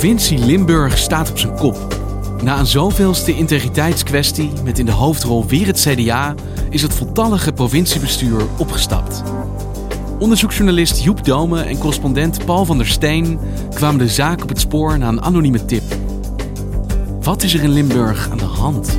Provincie Limburg staat op zijn kop. Na een zoveelste integriteitskwestie met in de hoofdrol weer het CDA is het voltallige provinciebestuur opgestapt. Onderzoeksjournalist Joep Dome en correspondent Paul van der Steen kwamen de zaak op het spoor na een anonieme tip. Wat is er in Limburg aan de hand?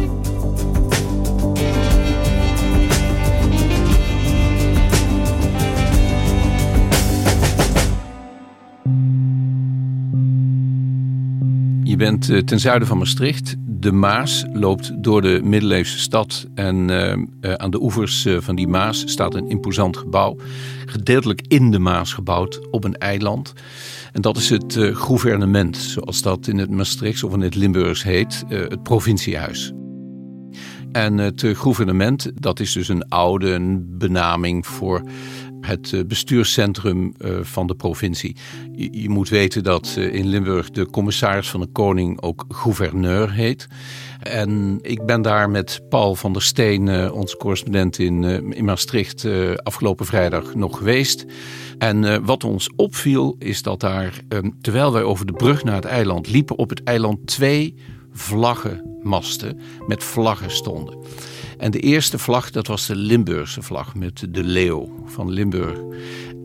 Bent eh, ten zuiden van Maastricht. De Maas loopt door de middeleeuwse stad. En uh, uh, aan de oevers van die Maas staat een imposant gebouw. Gedeeltelijk in de Maas gebouwd op een eiland. En dat is het gouvernement, zoals dat in het Maastrichts of in het Limburgs heet, het provinciehuis. En het gouvernement, dat is dus een oude benaming voor het bestuurscentrum van de provincie. Je, moet weten dat in Limburg de commissaris van de koning ook gouverneur heet. En ik ben daar met Paul van der Steen, onze correspondent in, in Maastricht, afgelopen vrijdag nog geweest. En wat ons opviel is dat daar, terwijl wij over de brug naar het eiland liepen, op het eiland twee vlaggenmasten met vlaggen stonden. En de eerste vlag, dat was de Limburgse vlag met de leeuw van Limburg.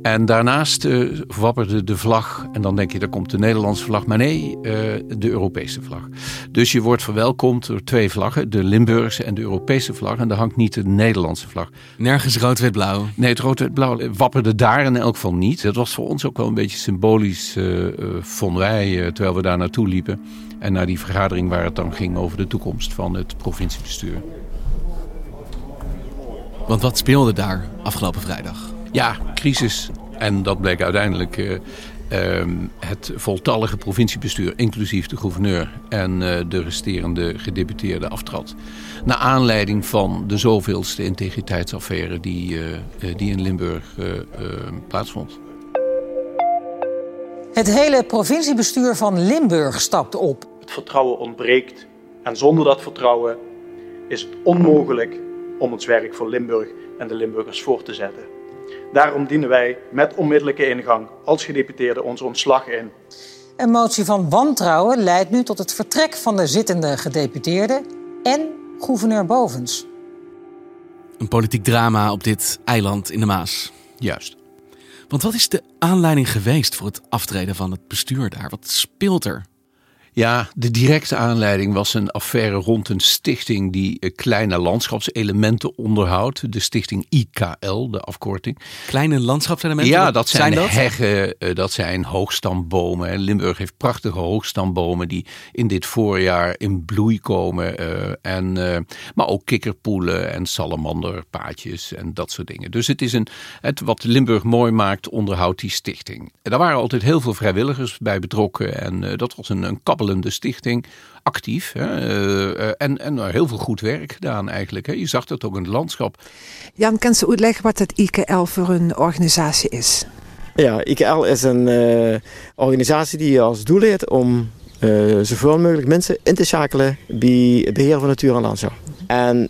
En daarnaast uh, wapperde de vlag, en dan denk je, daar komt de Nederlandse vlag. Maar nee, uh, de Europese vlag. Dus je wordt verwelkomd door twee vlaggen, de Limburgse en de Europese vlag. En daar hangt niet de Nederlandse vlag. Nergens rood-wit-blauw? Nee, het rood-wit-blauw wapperde daar in elk geval niet. Dat was voor ons ook wel een beetje symbolisch, uh, vonden wij, terwijl we daar naartoe liepen. En naar die vergadering waar het dan ging over de toekomst van het provinciebestuur. Want wat speelde daar afgelopen vrijdag? Ja, crisis. En dat bleek uiteindelijk uh, uh, het voltallige provinciebestuur, inclusief de gouverneur en uh, de resterende gedeputeerde aftrad. Naar aanleiding van de zoveelste integriteitsaffaire die, die in Limburg plaatsvond. Het hele provinciebestuur van Limburg stapt op. Het vertrouwen ontbreekt en zonder dat vertrouwen is het onmogelijk om ons werk voor Limburg en de Limburgers voor te zetten. Daarom dienen wij met onmiddellijke ingang als gedeputeerde ons ontslag in. Een motie van wantrouwen leidt nu tot het vertrek van de zittende gedeputeerde en gouverneur Bovens. Een politiek drama op dit eiland in de Maas. Juist. Want wat is de aanleiding geweest voor het aftreden van het bestuur daar? Wat speelt er? Ja, de directe aanleiding was een affaire rond een stichting die kleine landschapselementen onderhoudt. De stichting IKL, de afkorting. Kleine landschapselementen? Ja, dat zijn, zijn dat? heggen, dat zijn hoogstambomen. Limburg heeft prachtige hoogstambomen die in dit voorjaar in bloei komen. En, maar ook kikkerpoelen en salamanderpaadjes en dat soort dingen. Dus het is een, het, wat Limburg mooi maakt, onderhoudt die stichting. Daar waren altijd heel veel vrijwilligers bij betrokken en dat was een, een kabbel de stichting actief. Hè, uh, en, en heel veel goed werk gedaan eigenlijk. Hè. Je zag dat ook in het landschap. Jan, kan ze uitleggen wat het IKL voor een organisatie is? Ja, IKL is een uh, organisatie die als doel heeft om uh, zoveel mogelijk mensen in te schakelen bij het beheer van natuur en landschap. En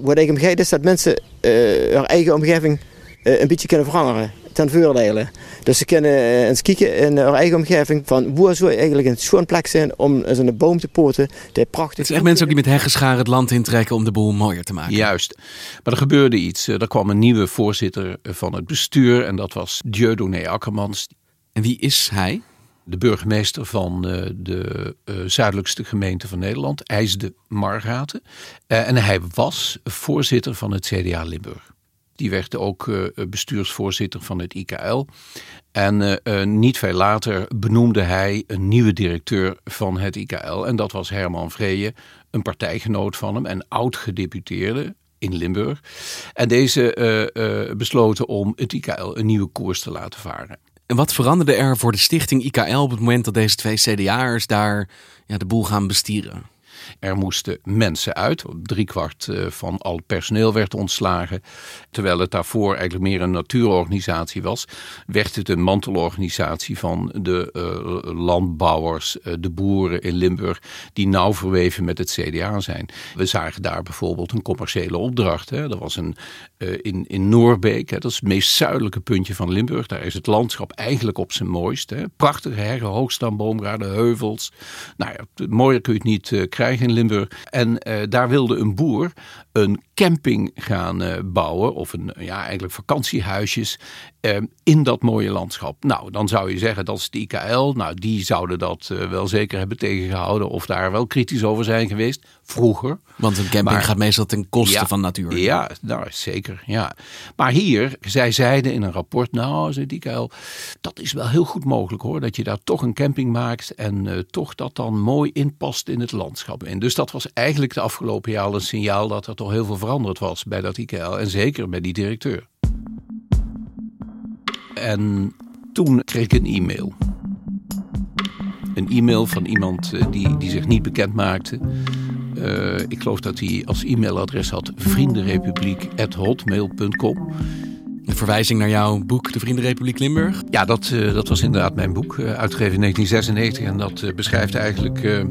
wat ik begrijp is dat mensen hun eigen omgeving een beetje kunnen veranderen ten voordele. Dus ze kunnen eens kijken in hun eigen omgeving van waar zou eigenlijk een schoon plek zijn om zo'n boom te poten. Die prachtig. Het is echt mensen ook die met heggenscharen het land intrekken om de boel mooier te maken. Juist. Maar er gebeurde iets. Er kwam een nieuwe voorzitter van het bestuur en dat was Dieudonné Akkermans. En wie is hij? De burgemeester van de zuidelijkste gemeente van Nederland, IJsde Margaten. En hij was voorzitter van het CDA Limburg. Die werd ook bestuursvoorzitter van het IKL. En niet veel later benoemde hij een nieuwe directeur van het IKL. En dat was Herman Vreeje, een partijgenoot van hem en oud-gedeputeerde in Limburg. En deze besloten om het IKL een nieuwe koers te laten varen. En wat veranderde er voor de stichting IKL op het moment dat deze twee CDA'ers daar ja, de boel gaan bestieren? Er moesten mensen uit. Driekwart eh, van al personeel werd ontslagen. Terwijl het daarvoor eigenlijk meer een natuurorganisatie was, werd het een mantelorganisatie van de uh, landbouwers, uh, de boeren in Limburg, die nauw verweven met het CDA zijn. We zagen daar bijvoorbeeld een commerciële opdracht. Hè. Dat was een, in, in Noorbeek, hè, dat is het meest zuidelijke puntje van Limburg. Daar is het landschap eigenlijk op zijn mooist. Hè. Prachtige heggen, hoogstamboomgaarden, heuvels. Nou ja, mooier kun je het niet krijgen in Limburg. En uh, daar wilde een boer een camping gaan uh, bouwen, of een ja, eigenlijk vakantiehuisjes uh, in dat mooie landschap. Nou, dan zou je zeggen dat is de IKL. Nou, die zouden dat wel zeker hebben tegengehouden, of daar wel kritisch over zijn geweest vroeger. Want een camping gaat meestal ten koste van natuur. Ja, nou, zeker. Ja. Maar hier, zij zeiden in een rapport, nou, zei die IKL, dat is wel heel goed mogelijk hoor, dat je daar toch een camping maakt en toch dat dan mooi inpast in het landschap. En dus dat was eigenlijk de afgelopen jaar een signaal dat er toch heel veel veranderd was bij dat IKL. En zeker bij die directeur. En toen kreeg ik een e-mail. Een e-mail van iemand eh, die, die zich niet bekend maakte. Uh, ik geloof dat hij als e-mailadres had vriendenrepubliek.hotmail.com. De verwijzing naar jouw boek, De Vriendenrepubliek Limburg? Ja, dat, uh, dat was inderdaad mijn boek, uh, uitgegeven in 1996. En dat beschrijft eigenlijk eh,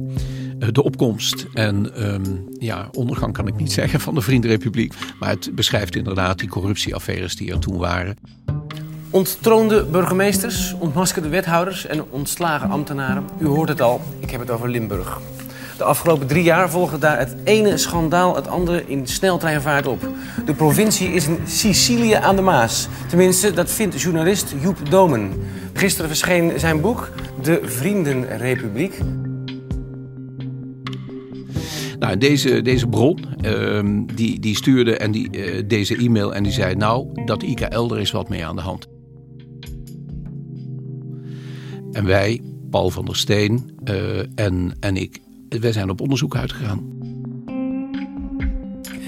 de opkomst en um, ja, ondergang kan ik niet zeggen van de Vriendenrepubliek. Maar het beschrijft inderdaad die corruptieaffaires die er toen waren. Onttroonde burgemeesters, ontmaskerde wethouders en ontslagen ambtenaren. U hoort het al, ik heb het over Limburg. De afgelopen drie jaar volgde daar het ene schandaal het andere in sneltreinvaart op. De provincie is een Sicilië aan de Maas. Tenminste, dat vindt journalist Joep Domen. Gisteren verscheen zijn boek De Vriendenrepubliek. Nou, deze, deze bron, uh, die, die stuurde en die, uh, deze e-mail en die zei... nou, dat IKL, er is wat mee aan de hand. En wij, Paul van der Steen uh, en, en ik, wij zijn op onderzoek uitgegaan.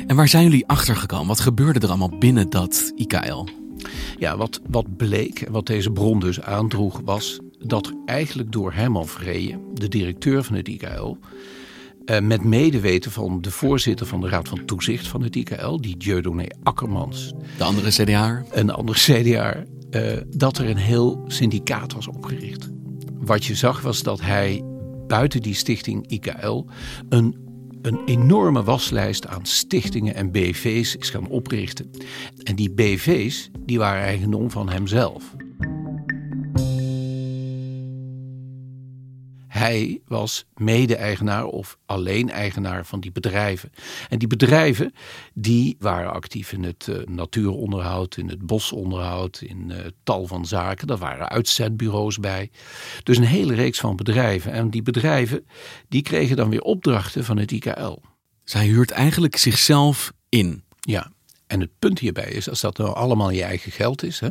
En waar zijn jullie achter gekomen? Wat gebeurde er allemaal binnen dat IKL? Ja, wat, wat bleek en wat deze bron dus aandroeg was dat eigenlijk door Herman Vreeën, de directeur van het IKL, uh, met medeweten van de voorzitter van de Raad van Toezicht van het IKL, die Dieudonné Akkermans. De andere CDA. Een andere CDA. Uh, eh, dat er een heel syndicaat was opgericht. Wat je zag was dat hij buiten die stichting IKL een, een enorme waslijst aan stichtingen en BV's is gaan oprichten. En die BV's die waren eigendom van hemzelf. Hij was mede-eigenaar of alleen eigenaar van die bedrijven. En die bedrijven die waren actief in het uh, natuuronderhoud, in het bosonderhoud, in uh, tal van zaken. Daar waren uitzendbureaus bij. Dus een hele reeks van bedrijven. En die bedrijven die kregen dan weer opdrachten van het IKL. Zij huurt eigenlijk zichzelf in. Ja, en het punt hierbij is, als dat nou allemaal je eigen geld is, hè,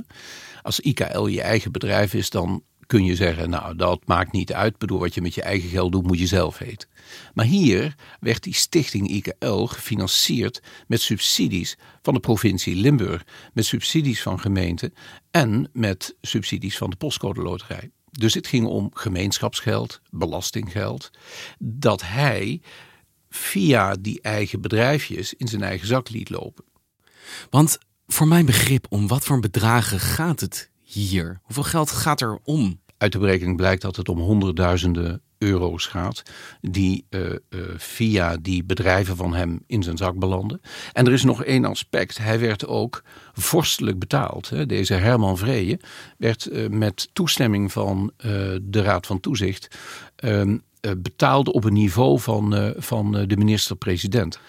als IKL je eigen bedrijf is, dan kun je zeggen, nou dat maakt niet uit. Bedoel, wat je met je eigen geld doet, moet je zelf weten. Maar hier werd die stichting IKL gefinancierd met subsidies van de provincie Limburg, met subsidies van gemeenten en met subsidies van de postcode loterij. Dus het ging om gemeenschapsgeld, belastinggeld, dat hij via die eigen bedrijfjes in zijn eigen zak liet lopen. Want voor mijn begrip, om wat voor bedragen gaat het hier? Hoeveel geld gaat er om? Uit de berekening blijkt dat het om honderdduizenden euro's gaat, die uh, uh, via die bedrijven van hem in zijn zak belanden. En er is nog één aspect. Hij werd ook vorstelijk betaald. Hè. Deze Herman Vreeën werd uh, met toestemming van de Raad van Toezicht ehm, betaald op een niveau van, van de minister-president.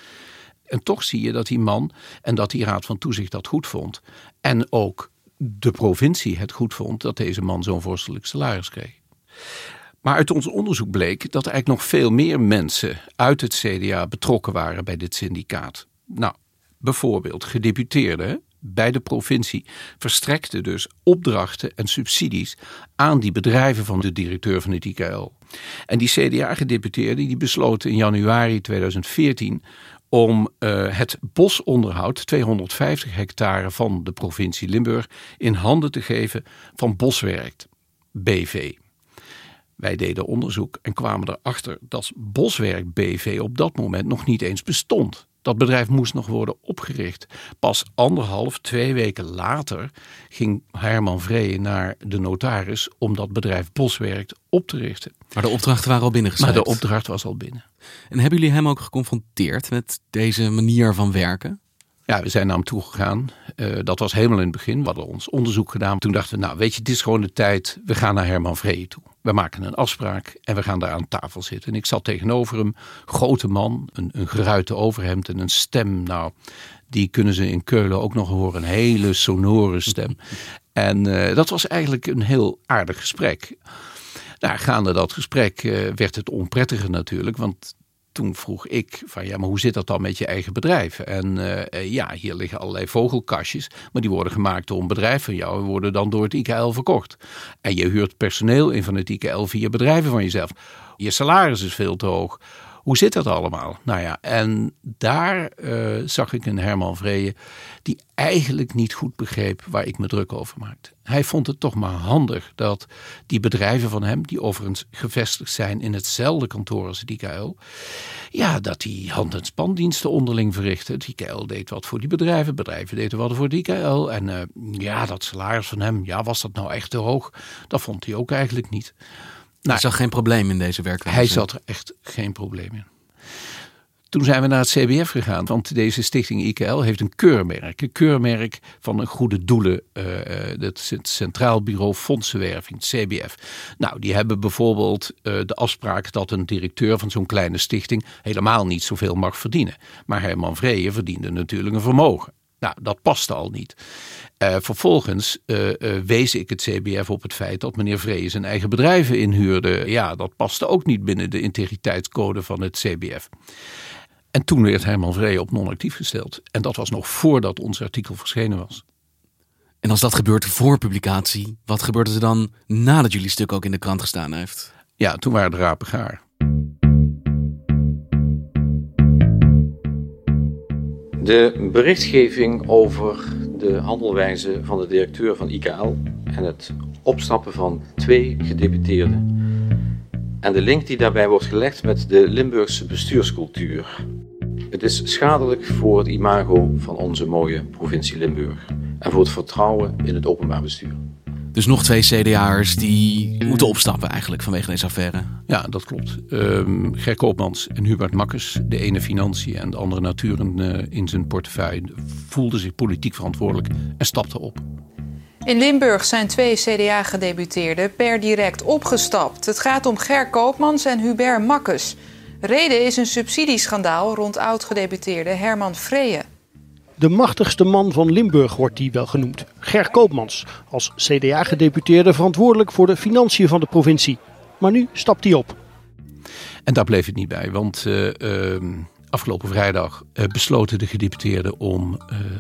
En toch zie je dat die man en dat die Raad van Toezicht dat goed vond. En ook de provincie het goed vond dat deze man zo'n vorstelijk salaris kreeg. Maar uit ons onderzoek bleek dat er eigenlijk nog veel meer mensen uit het CDA betrokken waren bij dit syndicaat. Nou, bijvoorbeeld gedeputeerden, bij de provincie verstrekte dus opdrachten en subsidies aan die bedrijven van de directeur van het IKL. En die CDA-gedeputeerden die besloten in januari 2014 om uh, het bosonderhoud, 250 hectare van de provincie Limburg, in handen te geven van Boswerk BV. Wij deden onderzoek en kwamen erachter dat Boswerk BV op dat moment nog niet eens bestond. Dat bedrijf moest nog worden opgericht. Pas anderhalf, twee weken later ging Herman Vreeën naar de notaris om dat bedrijf Boswerk op te richten. Maar de opdrachten waren al binnengeschreven. Maar de opdracht was al binnen. En hebben jullie hem ook geconfronteerd met deze manier van werken? Ja, we zijn naar hem toegegaan. Uh, dat was helemaal in het begin. We hadden ons onderzoek gedaan. Toen dachten we, nou weet je, dit is gewoon de tijd. We gaan naar Herman Vreeën toe. We maken een afspraak en we gaan daar aan tafel zitten. En ik zat tegenover hem, grote man, een, een geruite overhemd en een stem. Nou, die kunnen ze in Keulen ook nog horen. Een hele sonore stem. En uh, dat was eigenlijk een heel aardig gesprek. Nou, gaande dat gesprek uh, werd het onprettiger natuurlijk. Want toen vroeg ik van ja, maar hoe zit dat dan met je eigen bedrijf? En uh, ja, hier liggen allerlei vogelkastjes, maar die worden gemaakt door een bedrijf van jou en worden dan door het IKL verkocht. En je huurt personeel in van het IKL via bedrijven van jezelf. Je salaris is veel te hoog. Hoe zit dat allemaal? Nou ja, en daar uh, zag ik een Herman Vreeën die eigenlijk niet goed begreep waar ik me druk over maakte. Hij vond het toch maar handig dat die bedrijven van hem, die overigens gevestigd zijn in hetzelfde kantoor als IKL, ja, dat die hand- en spandiensten onderling verrichten. Het IKL deed wat voor die bedrijven, bedrijven deden wat voor IKL. En uh, ja, dat salaris van hem, ja, was dat nou echt te hoog? Dat vond hij ook eigenlijk niet. Hij zag geen probleem in deze werkwijze. Hij zat er echt geen probleem in. Toen zijn we naar het CBF gegaan, want deze stichting IKL heeft een keurmerk. Een keurmerk van een goede doelen, uh, het Centraal Bureau Fondsenwerving, CBF. Nou, die hebben bijvoorbeeld uh, de afspraak dat een directeur van zo'n kleine stichting helemaal niet zoveel mag verdienen. Maar Herman Vreeën verdiende natuurlijk een vermogen. Nou, dat paste al niet. Uh, vervolgens uh, uh, wees ik het CBF op het feit dat meneer Vrees zijn eigen bedrijven inhuurde. Ja, dat paste ook niet binnen de integriteitscode van het CBF. En toen werd Herman Vree op non-actief gesteld. En dat was nog voordat ons artikel verschenen was. En als dat gebeurt voor publicatie, wat gebeurde er dan nadat jullie stuk ook in de krant gestaan heeft? Ja, toen waren de rapen gaar. De berichtgeving over de handelwijze van de directeur van IKL en het opstappen van twee gedeputeerden. En de link die daarbij wordt gelegd met de Limburgse bestuurscultuur. Het is schadelijk voor het imago van onze mooie provincie Limburg en voor het vertrouwen in het openbaar bestuur. Dus nog twee CDA'ers die moeten opstappen eigenlijk vanwege deze affaire. Ja, dat klopt. Um, Ger Koopmans en Hubert Makkers, de ene financiën en de andere naturen uh, in zijn portefeuille, voelden zich politiek verantwoordelijk en stapten op. In Limburg zijn twee CDA-gedeputeerden per direct opgestapt. Het gaat om Ger Koopmans en Hubert Makkes. Reden is een subsidieschandaal rond oud-gedeputeerde Herman Vreeën. De machtigste man van Limburg wordt die wel genoemd. Ger Koopmans, als CDA-gedeputeerde verantwoordelijk voor de financiën van de provincie. Maar nu stapt hij op. En daar bleef het niet bij, want uh, uh, afgelopen vrijdag uh, besloten de gedeputeerden om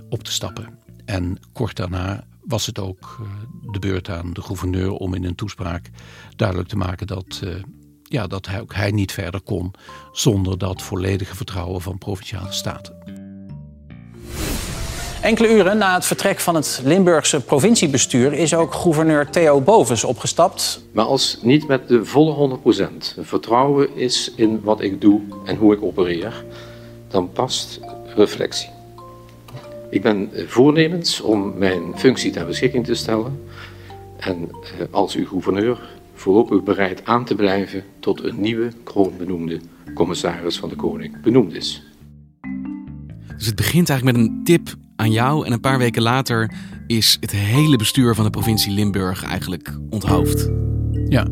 op te stappen. En kort daarna was het ook de beurt aan de gouverneur om in een toespraak duidelijk te maken dat ja, dat hij, ook hij niet verder kon zonder dat volledige vertrouwen van provinciale staten. Enkele uren na het vertrek van het Limburgse provinciebestuur is ook gouverneur Theo Bovens opgestapt. Maar als niet met de volle 100% vertrouwen is in wat ik doe en hoe ik opereer, dan past reflectie. Ik ben voornemens om mijn functie ter beschikking te stellen. En als uw gouverneur voorlopig bereid aan te blijven tot een nieuwe kroonbenoemde commissaris van de Koning benoemd is. Dus het begint eigenlijk met een tip aan jou en een paar weken later is het hele bestuur van de provincie Limburg eigenlijk onthoofd. Ja.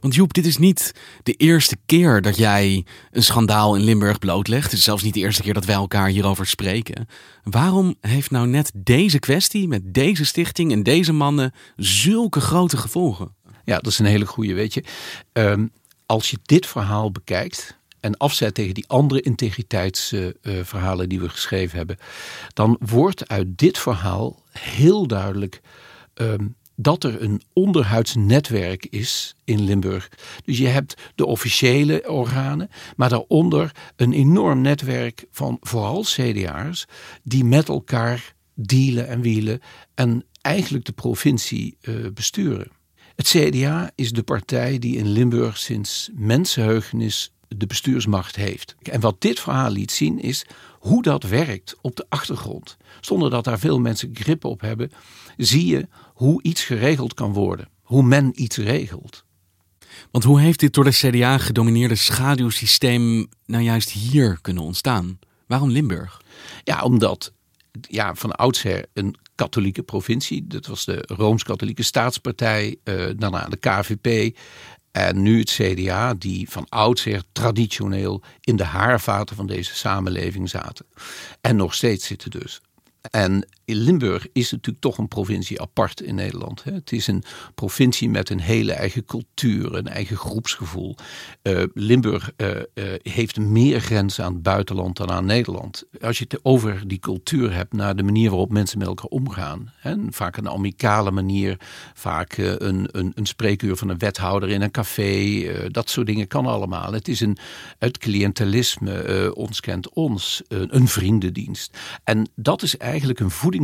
Want Joep, dit is niet de eerste keer dat jij een schandaal in Limburg blootlegt. Het is zelfs niet de eerste keer dat wij elkaar hierover spreken. Waarom heeft nou net deze kwestie met deze stichting en deze mannen zulke grote gevolgen? Ja, dat is een hele goede, weet je. Um, als je dit verhaal bekijkt en afzet tegen die andere integriteitsverhalen die we geschreven hebben, dan wordt uit dit verhaal heel duidelijk ehm, dat er een onderhuids netwerk is in Limburg. Dus je hebt de officiële organen, maar daaronder een enorm netwerk van vooral CDA's die met elkaar dealen en wielen en eigenlijk de provincie uh, besturen. Het CDA is de partij die in Limburg sinds mensenheugenis de bestuursmacht heeft. En wat dit verhaal liet zien is hoe dat werkt op de achtergrond. Zonder dat daar veel mensen grip op hebben, zie je hoe iets geregeld kan worden. Hoe men iets regelt. Want hoe heeft dit door de CDA gedomineerde schaduwsysteem nou juist hier kunnen ontstaan? Waarom Limburg? Ja, omdat ja, van oudsher een katholieke provincie. Dat was de Rooms-Katholieke Staatspartij, uh, daarna de KVP. En nu het CDA, die van oudsher traditioneel in de haarvaten van deze samenleving zaten. En nog steeds zitten dus. En Limburg is natuurlijk toch een provincie apart in Nederland. Het is een provincie met een hele eigen cultuur, een eigen groepsgevoel. Uh, Limburg uh, uh, heeft meer grenzen aan het buitenland dan aan Nederland. Als je het over die cultuur hebt, naar de manier waarop mensen met elkaar omgaan. Hè, vaak een amicale manier, vaak een, een, een spreekuur van een wethouder in een café. dat soort dingen kan allemaal. Het is een, het cliëntelisme, ons kent ons, een vriendendienst. En dat is eigenlijk een voeding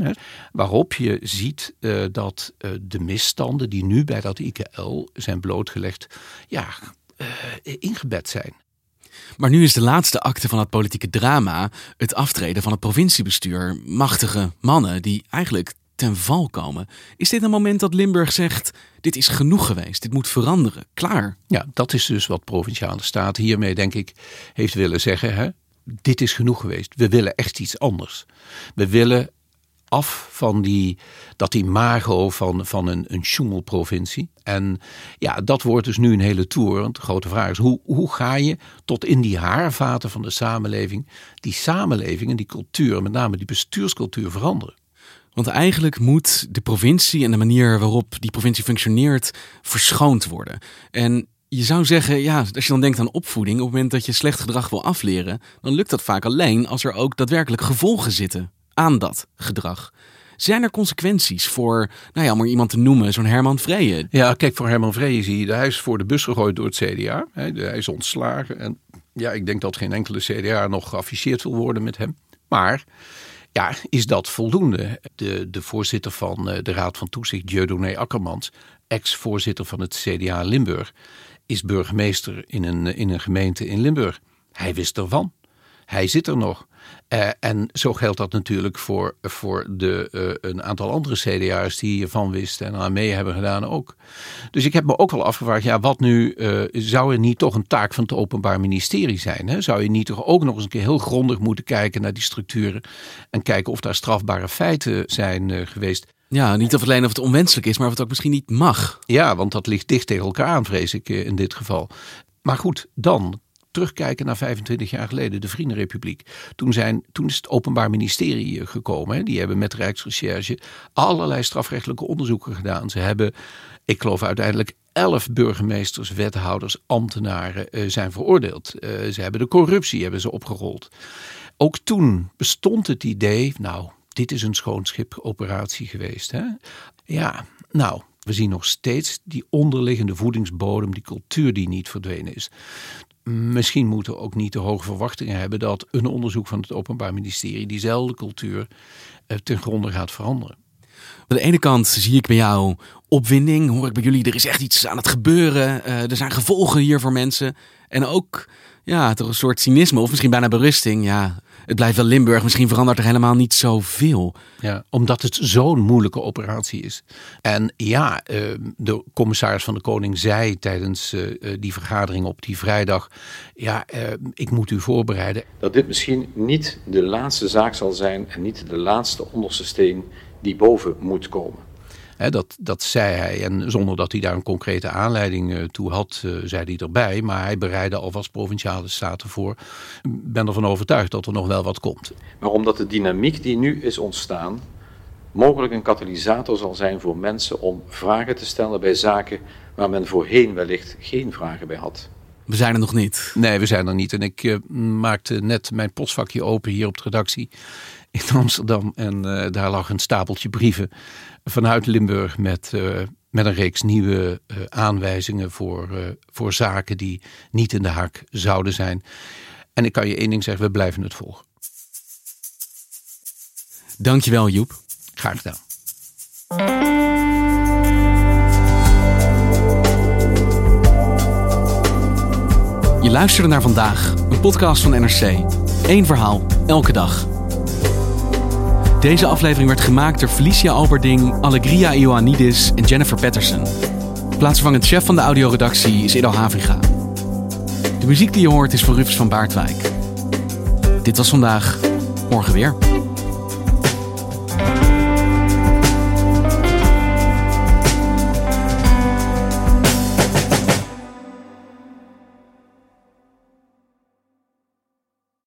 hè, waarop je ziet uh, dat uh, de misstanden die nu bij dat IKL zijn blootgelegd, ja, uh, ingebed zijn. Maar nu is de laatste acte van het politieke drama het aftreden van het provinciebestuur. Machtige mannen die eigenlijk ten val komen. Is dit een moment dat Limburg zegt: dit is genoeg geweest, dit moet veranderen, klaar? Ja, dat is dus wat provinciale staat hiermee, denk ik, heeft willen zeggen. Hè? Dit is genoeg geweest. We willen echt iets anders. We willen af van die, dat imago van, van een, een sjoemelprovincie. En ja, dat wordt dus nu een hele tour. Want de grote vraag is, hoe, hoe ga je tot in die haarvaten van de samenleving... die samenleving en die cultuur, met name die bestuurscultuur, veranderen? Want eigenlijk moet de provincie en de manier waarop die provincie functioneert verschoond worden. En je zou zeggen, ja, als je dan denkt aan opvoeding, op het moment dat je slecht gedrag wil afleren, dan lukt dat vaak alleen als er ook daadwerkelijk gevolgen zitten aan dat gedrag. Zijn er consequenties voor, nou ja, om er iemand te noemen, zo'n Herman Vreeën? Ja, kijk, voor Herman Vreeën zie je, hij is voor de bus gegooid door het CDA. Hij is ontslagen en ja, ik denk dat geen enkele CDA nog geafficheerd wil worden met hem. Maar ja, is dat voldoende? De, de voorzitter van eh, de Raad van Toezicht, Dieudonné Akkermans, ex-voorzitter van het CDA Limburg, is burgemeester in een, in een gemeente in Limburg. Hij wist ervan. Hij zit er nog. Uh, en zo geldt dat natuurlijk voor, voor de, uh, een aantal andere CDA's die hiervan wisten en aan mee hebben gedaan ook. Dus ik heb me ook wel afgevraagd, ja, wat nu, zou er niet toch een taak van het Openbaar Ministerie zijn? Hè? Zou je niet toch ook nog eens een keer heel grondig moeten kijken naar die structuren en kijken of daar strafbare feiten zijn geweest? Ja, niet of alleen of het onwenselijk is, maar of het ook misschien niet mag. Ja, want dat ligt dicht tegen elkaar aan, vrees ik in dit geval. Maar goed, dan terugkijken naar 25 jaar geleden, de Vriendenrepubliek. Toen, zijn, toen is het Openbaar Ministerie eh, gekomen. Die hebben met Rijksrecherche allerlei strafrechtelijke onderzoeken gedaan. Ze hebben, ik geloof uiteindelijk elf burgemeesters, wethouders, ambtenaren uh, zijn veroordeeld. Ze hebben de corruptie hebben ze opgerold. Ook toen bestond het idee, nou, dit is een schoonschip operatie geweest. Hè? Ja, nou, we zien nog steeds die onderliggende voedingsbodem, die cultuur die niet verdwenen is misschien moeten we ook niet te hoge verwachtingen hebben dat een onderzoek van het Openbaar Ministerie diezelfde cultuur eh, ten gronde gaat veranderen. Aan de ene kant zie ik bij jou opwinding, hoor ik bij jullie, er is echt iets aan het gebeuren, uh, er zijn gevolgen hier voor mensen. En ook ja, toch een soort cynisme of misschien bijna berusting. Ja, het blijft wel Limburg, misschien verandert er helemaal niet zoveel. Ja, omdat het zo'n moeilijke operatie is. En ja, ehm, de commissaris van de Koning zei tijdens eh, eh, die vergadering op die vrijdag: Ja, ehm, ik moet u voorbereiden. Dat dit misschien niet de laatste zaak zal zijn en niet de laatste onderste steen die boven moet komen dat, dat zei hij. En zonder dat hij daar een concrete aanleiding uh, toe had, uh, zei hij erbij. Maar hij bereidde alvast provinciale staten voor. Ik ben ervan overtuigd dat er nog wel wat komt. Maar omdat de dynamiek die nu is ontstaan, mogelijk een katalysator zal zijn voor mensen om vragen te stellen bij zaken waar men voorheen wellicht geen vragen bij had. We zijn er nog niet. Nee, we zijn er niet. En ik uh, maakte net mijn postvakje open hier op de redactie in Amsterdam. En uh, daar lag een stapeltje brieven vanuit Limburg met, uh, met een reeks nieuwe aanwijzingen voor, voor zaken die niet in de haak zouden zijn. En ik kan je één ding zeggen, we blijven het volgen. Dankjewel Joep. Graag gedaan. Je luisterde naar vandaag, een podcast van NRC. Eén verhaal, elke dag. Deze aflevering werd gemaakt door Felicia Alberding, Allegria Ioannidis en Jennifer Patterson. Plaatsvervangend chef van de audioredactie is Edo Havinga. De muziek die je hoort is van Rufus van Baardwijk. Dit was vandaag, morgen weer.